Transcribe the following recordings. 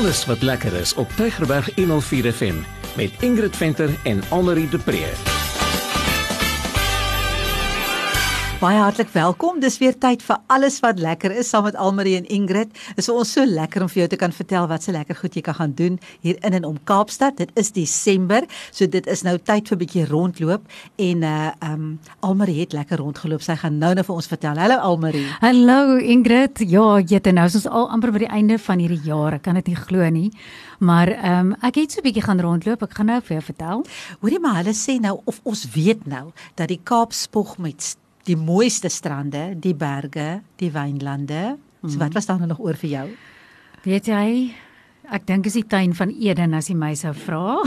Alles wat lekker is op Tygerberg 104 FM met Ingrid Venter en Annelie de Pre. Baie hartlik welkom. Dis weer tyd vir alles wat lekker is saam met Almarie en Ingrid. Dit is vir ons so lekker om vir jou te kan vertel wat se lekker goed jy kan gaan doen hier in en om Kaapstad. Dit is Desember, so dit is nou tyd vir 'n bietjie rondloop en uh um Almarie het lekker rondgeloop. Sy gaan nou nou vir ons vertel. Hallo Almarie. Hallo Ingrid. Ja, jette nou is ons al amper by die einde van hierdie jaar. Ek kan dit nie glo nie. Maar ehm um, ek het so 'n bietjie gaan rondloop. Ek gaan nou vir jou vertel. Hoorie maar hulle sê nou of ons weet nou dat die Kaap spog met die mooiste strande, die berge, die wynlande. So wat was daar nou nog oor vir jou? Weet jy, ek dink is die tuin van Eden as jy my sou vra.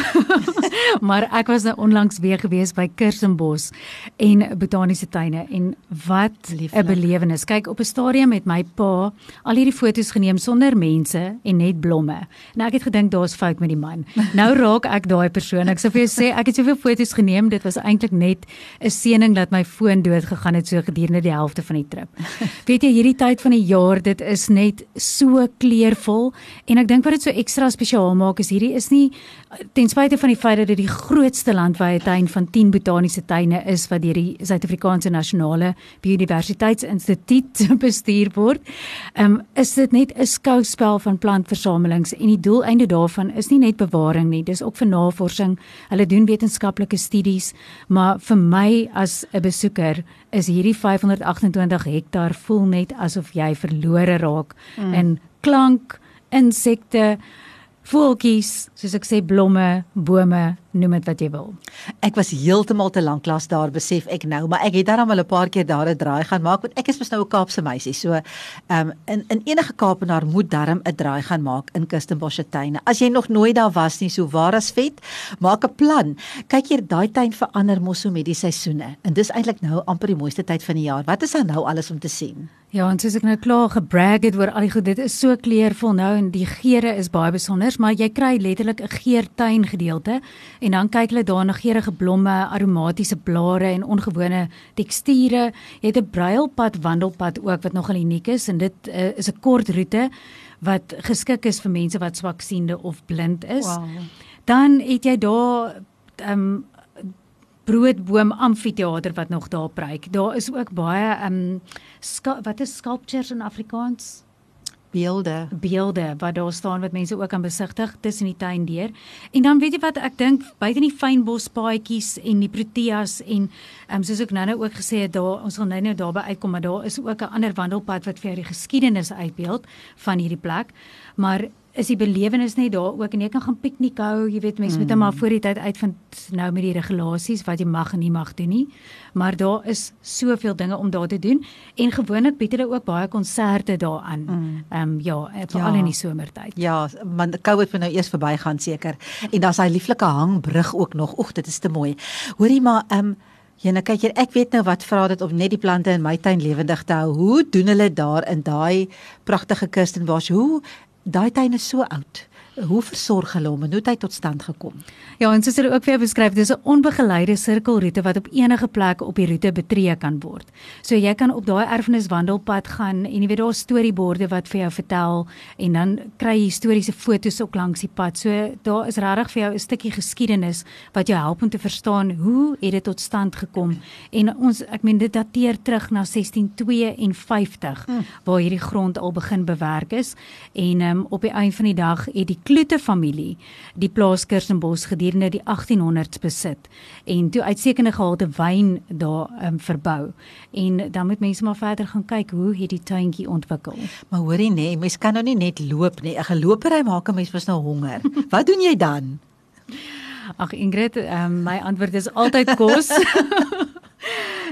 maar ek was nou onlangs weer gewees by Kirsenbos en botaniese tuine en wat 'n belewenis. Kyk, op 'n stadium met my pa al hierdie foto's geneem sonder mense en net blomme. En ek het gedink daar's fout met die man. Nou raak ek daai persoon. Ek sou vir jou sê ek het soveel foto's geneem, dit was eintlik net 'n seëning dat my foon dood gegaan het so gedurende die helfte van die trip. Weet jy, hierdie tyd van die jaar, dit is net so kleurvol en ek dink wat dit so ekstra spesiaal maak is hierdie is nie ten spyte van die feit dat dit die grootste landwyse tuin van 10 botaniese tuine is wat deur die Suid-Afrikaanse Nasionale Biodiversiteitsinstituut bestuur word. Ehm um, is dit net 'n skouspel van plantversamelings en die doeleinde daarvan is nie net bewaring nie, dis ook vir navorsing. Hulle doen wetenskaplike studies, maar vir my as 'n besoeker is hierdie 528 hektaar voel net asof jy verlore raak mm. in klank, insekte, voeltjies, soos ek sê blomme, bome, noem dit wat jy wil. Ek was heeltemal te lank klas daar besef ek nou, maar ek het daarom al 'n paar keer daar 'n draai gaan maak want ek is mos nou 'n Kaapse meisie. So, ehm um, in in enige Kaapenaar moet darm 'n draai gaan maak in Kirstenbosch se tuine. As jy nog nooit daar was nie, so waar as vet, maak 'n plan. Kyk hier, daai tuin verander mos so met die seisoene. En dis eintlik nou amper die mooiste tyd van die jaar. Wat is daar nou alles om te sien? Ja, en soos ek nou klaar gebrag het oor al die goed, dit is so kleurvol nou en die geure is baie besonder, maar jy kry letterlik 'n geurtuin gedeelte en dan kyk hulle daar na geurende blomme, aromatiese blare en ongewone teksture. Jy het 'n bruilpad wandelpad ook wat nogal uniek is en dit uh, is 'n kort roete wat geskik is vir mense wat swaksiende of blind is. Wow. Dan het jy daar ehm um, broodboom amfitheater wat nog daar preek. Daar is ook baie ehm um, wat is sculptures in Afrikaans? Beelde. beelde wat daar staan wat mense ook kan besigtig tussen die tuin deur. En dan weet jy wat ek dink buite die fynbospaadjies en die proteas en um, soos ek nou-nou ook gesê het daar ons gaan nou-nou daarby uitkom maar daar is ook 'n ander wandelpad wat vir jou die geskiedenis uitbeeld van hierdie plek. Maar is die belewenis net daar ook en jy kan gaan piknik hou, jy weet mense mm. moet net maar voor die tyd uitvind nou met die regulasies wat jy mag en nie mag doen nie. Maar daar is soveel dinge om daar te doen en gewoonlik bied hulle ook baie konserte daaraan. Ehm mm. um, ja, veral Ja. in die somertyd. Ja, want COVID moet nou eers verbygaan seker. En daar's daai lieflike hangbrug ook nog. Oeg, dit is te mooi. Hoorie maar, ehm um, nou kyk hier, ek weet nou wat vra dit om net die plante in my tuin lewendig te hou. Hoe doen hulle daar in daai pragtige Kirstenbosch? Hoe daai tuin is so oud. Hoe versorg hulle hom en hoe het hy tot stand gekom? Ja, en soos hulle ook vir jou beskryf, dis 'n onbegeleide sirkelroete wat op enige plek op die roete betree kan word. So jy kan op daai erfeniswandelpad gaan en jy weet daar's storieborde wat vir jou vertel en dan kry jy historiese foto's ook langs die pad. So daar is regtig vir jou 'n stukkie geskiedenis wat jou help om te verstaan hoe het dit tot stand gekom. En ons ek meen dit dateer terug na 1652 mm. waar hierdie grond al begin bewerk is en um, op die einde van die dag het die Kloete familie die plaas Kirstenbos gedurende die 1800s besit en toe uitsekende gehalte wyn daar um, verbou. En dan moet mense maar verder gaan kyk hoe het die tuintjie ontwikkel. Maar hoorie nê, nee, mens kan nou nie net loop nie. 'n Gelopery maak 'n mens mos nou honger. Wat doen jy dan? Ag Ingrid, um, my antwoord is altyd kos.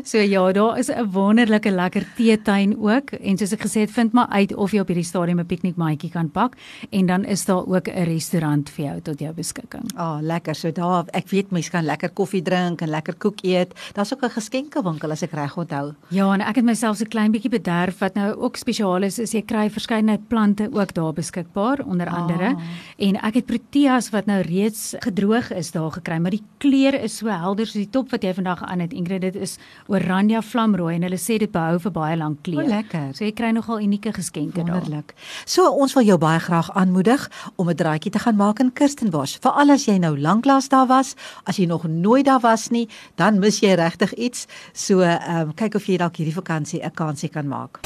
So ja, daar is 'n wonderlike lekker teetuin ook en soos ek gesê het, vind maar uit of jy op hierdie stadium 'n piknikmaatjie kan pak en dan is daar ook 'n restaurant vir jou tot jou beskikking. Ah, oh, lekker. So daar, ek weet mense kan lekker koffie drink en lekker koek eet. Daar's ook 'n geskenkewinkel as ek reg onthou. Ja, en ek het myself so klein bietjie bederf wat nou ook spesiaal is, is jy kry verskeidenheid plante ook daar beskikbaar onder andere. Ah. En ek het proteas wat nou reeds gedroog is daar gekry, maar die kleur is so helder soos die top wat jy vandag aan het. Ingrid, dit is Oranje Vlamrooi en hulle sê dit behou vir baie lank kleef. O, lekker. So jy kry nogal unieke geskenke daar. Wonderlik. So ons wil jou baie graag aanmoedig om 'n draaitjie te gaan maak in Kirstenbosch. Veral as jy nou lanklaas daar was, as jy nog nooit daar was nie, dan mis jy regtig iets. So ehm um, kyk of jy dalk hierdie vakansie 'n kansie kan maak.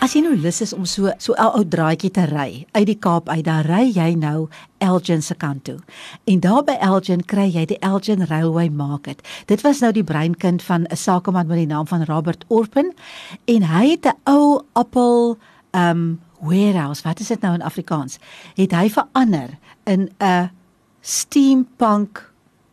As jy nou lus is om so so 'n ou draadjie te ry uit die Kaap uit, dan ry jy nou Elgin se kant toe. En daar by Elgin kry jy die Elgin Railway Market. Dit was nou die breinkind van 'n sakeman met die naam van Robert Orpen en hy het 'n ou appel um warehouse, wat is dit nou in Afrikaans? Het hy verander in 'n steampunk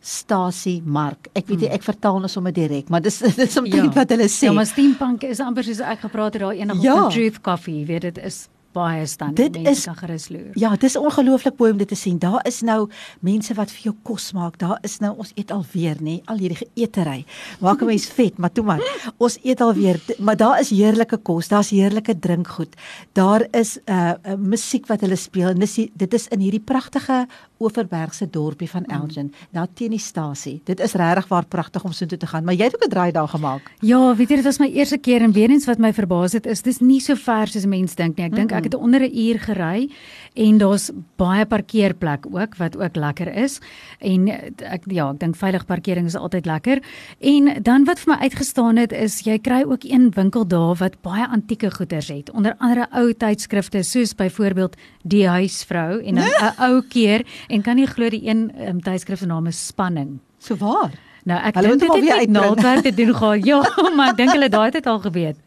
stasie mark. Ek weet nie, ek vertaal nou sommer direk, maar dis dis omtrent ja. wat hulle sê. Ja, maar steampunk is amper soos ek gepraat het daar eendag ja. op Truth Coffee, jy weet dit is baie stand dit is, kan gerus loer. Ja, dis ongelooflik mooi om dit te sien. Daar is nou mense wat vir jou kos maak. Daar is nou ons eet alweer, nê, al hierdie geëtery. Maak 'n mens vet, maar toe maar. Ons eet alweer, maar daar is heerlike kos, daar's heerlike drinkgoed. Daar is 'n uh, uh, musiek wat hulle speel en dis dit is in hierdie pragtige Oeverbergse dorpie van mm. Elgin, mm. daar teen die stasie. Dit is regtig waar pragtig om so toe te gaan, maar jy het ook 'n draai daar gemaak. Ja, weet jy, dit was my eerste keer en weer eens wat my verbaas het is dis nie so ver soos mense dink nie. Ek dink mm -mm. ek het onder 'n uur gery en daar's baie parkeerplek ook wat ook lekker is. En ek ja, ek dink veilig parkering is altyd lekker. En dan wat vir my uitgestaan het is jy kry ook een winkel daar wat baie antieke goederes het. Onder andere ou tydskrifte soos byvoorbeeld Die Huisvrou en 'n ou keer en kan nie glo die een um, tydskrif se naam is Spanning. So waar? Nou ek dink dit het uit naaldwerk te doen gehad. Ja, maar ek dink hulle daai het al geweet.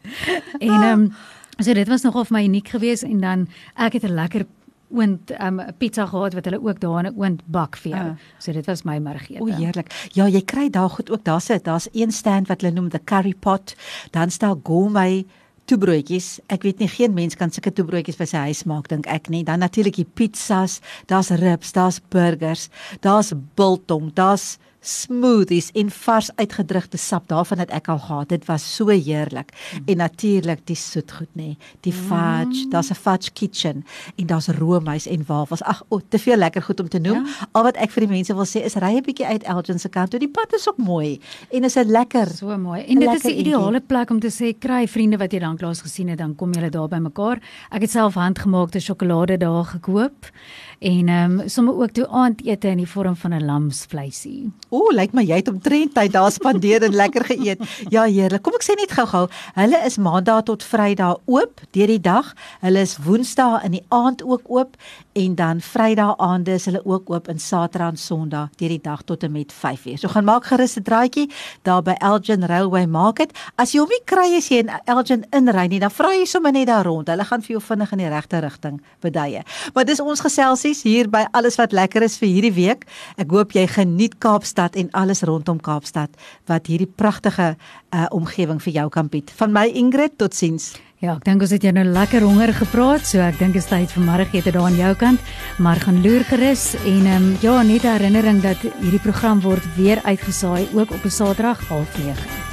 En ehm um, so dit was nogal vir my uniek geweest en dan ek het 'n lekker oond um, pizza gehad wat hulle ook daar in 'n oond bak vir jou. Uh. So dit was my middagete. O heerlik. Ja, jy kry daar goed ook. Daar's 'n daar's een stand wat hulle noem the curry pot. Dan staan gourmet toebroodjies. Ek weet nie geen mens kan sulke toebroodjies by sy huis maak dink ek nie. Dan natuurlik die pizzas, daar's ribs, daar's burgers, daar's biltong, daar's smoothies en vars uitgedrugte sap daarvan het ek al gehad. Dit was so heerlik. Mm. En natuurlik die soetgoed nê. Die fudge, mm. daar's 'n fudge kitchen en daar's roomys en wafels. Ag, o, te veel lekker goed om te noem. Ja. Al wat ek vir die mense wil sê is ry 'n bietjie uit Elgin se kant toe. Die pad is ook mooi en is 'n lekker so mooi. En dit is 'n ideale plek om te sê kry vriende wat jy lanklaas gesien het, dan kom julle daar by mekaar. Ek het self handgemaakte sjokolade daar gekoop en ehm um, sommer ook toe aandete in die vorm van 'n lamsvleisie. Ooh, lyk my jy het omtrent tyd daar spandeer en lekker geëet. Ja, heerlik. Kom ek sê net gou-gou, hulle is maandag tot vrydag oop deur die dag. Hulle is woensdae in die aand ook oop en dan vrydag aande is hulle ook oop en saterdag en sonderdag deur die dag tot en met 5uur. So gaan maak gerus 'n draaitjie daar by Elgin Railway Market. As jy hom nie kry as jy in Elgin inry nie, dan vra jy sommer net daar rond. Hulle gaan vir jou vinnig in die regte rigting beduie. Maar dis ons geselsie advies hier by alles wat lekker is vir hierdie week. Ek hoop jy geniet Kaapstad en alles rondom Kaapstad wat hierdie pragtige uh, omgewing vir jou kan bied. Van my Ingrid, totsiens. Ja, ek dink ons het jou nou lekker honger gepraat, so ek dink dit is tyd vir middagete daar aan jou kant. Maar gaan loer gerus en ehm um, ja, net 'n herinnering dat hierdie program word weer uitgesaai ook op 'n Saterdag 09:30.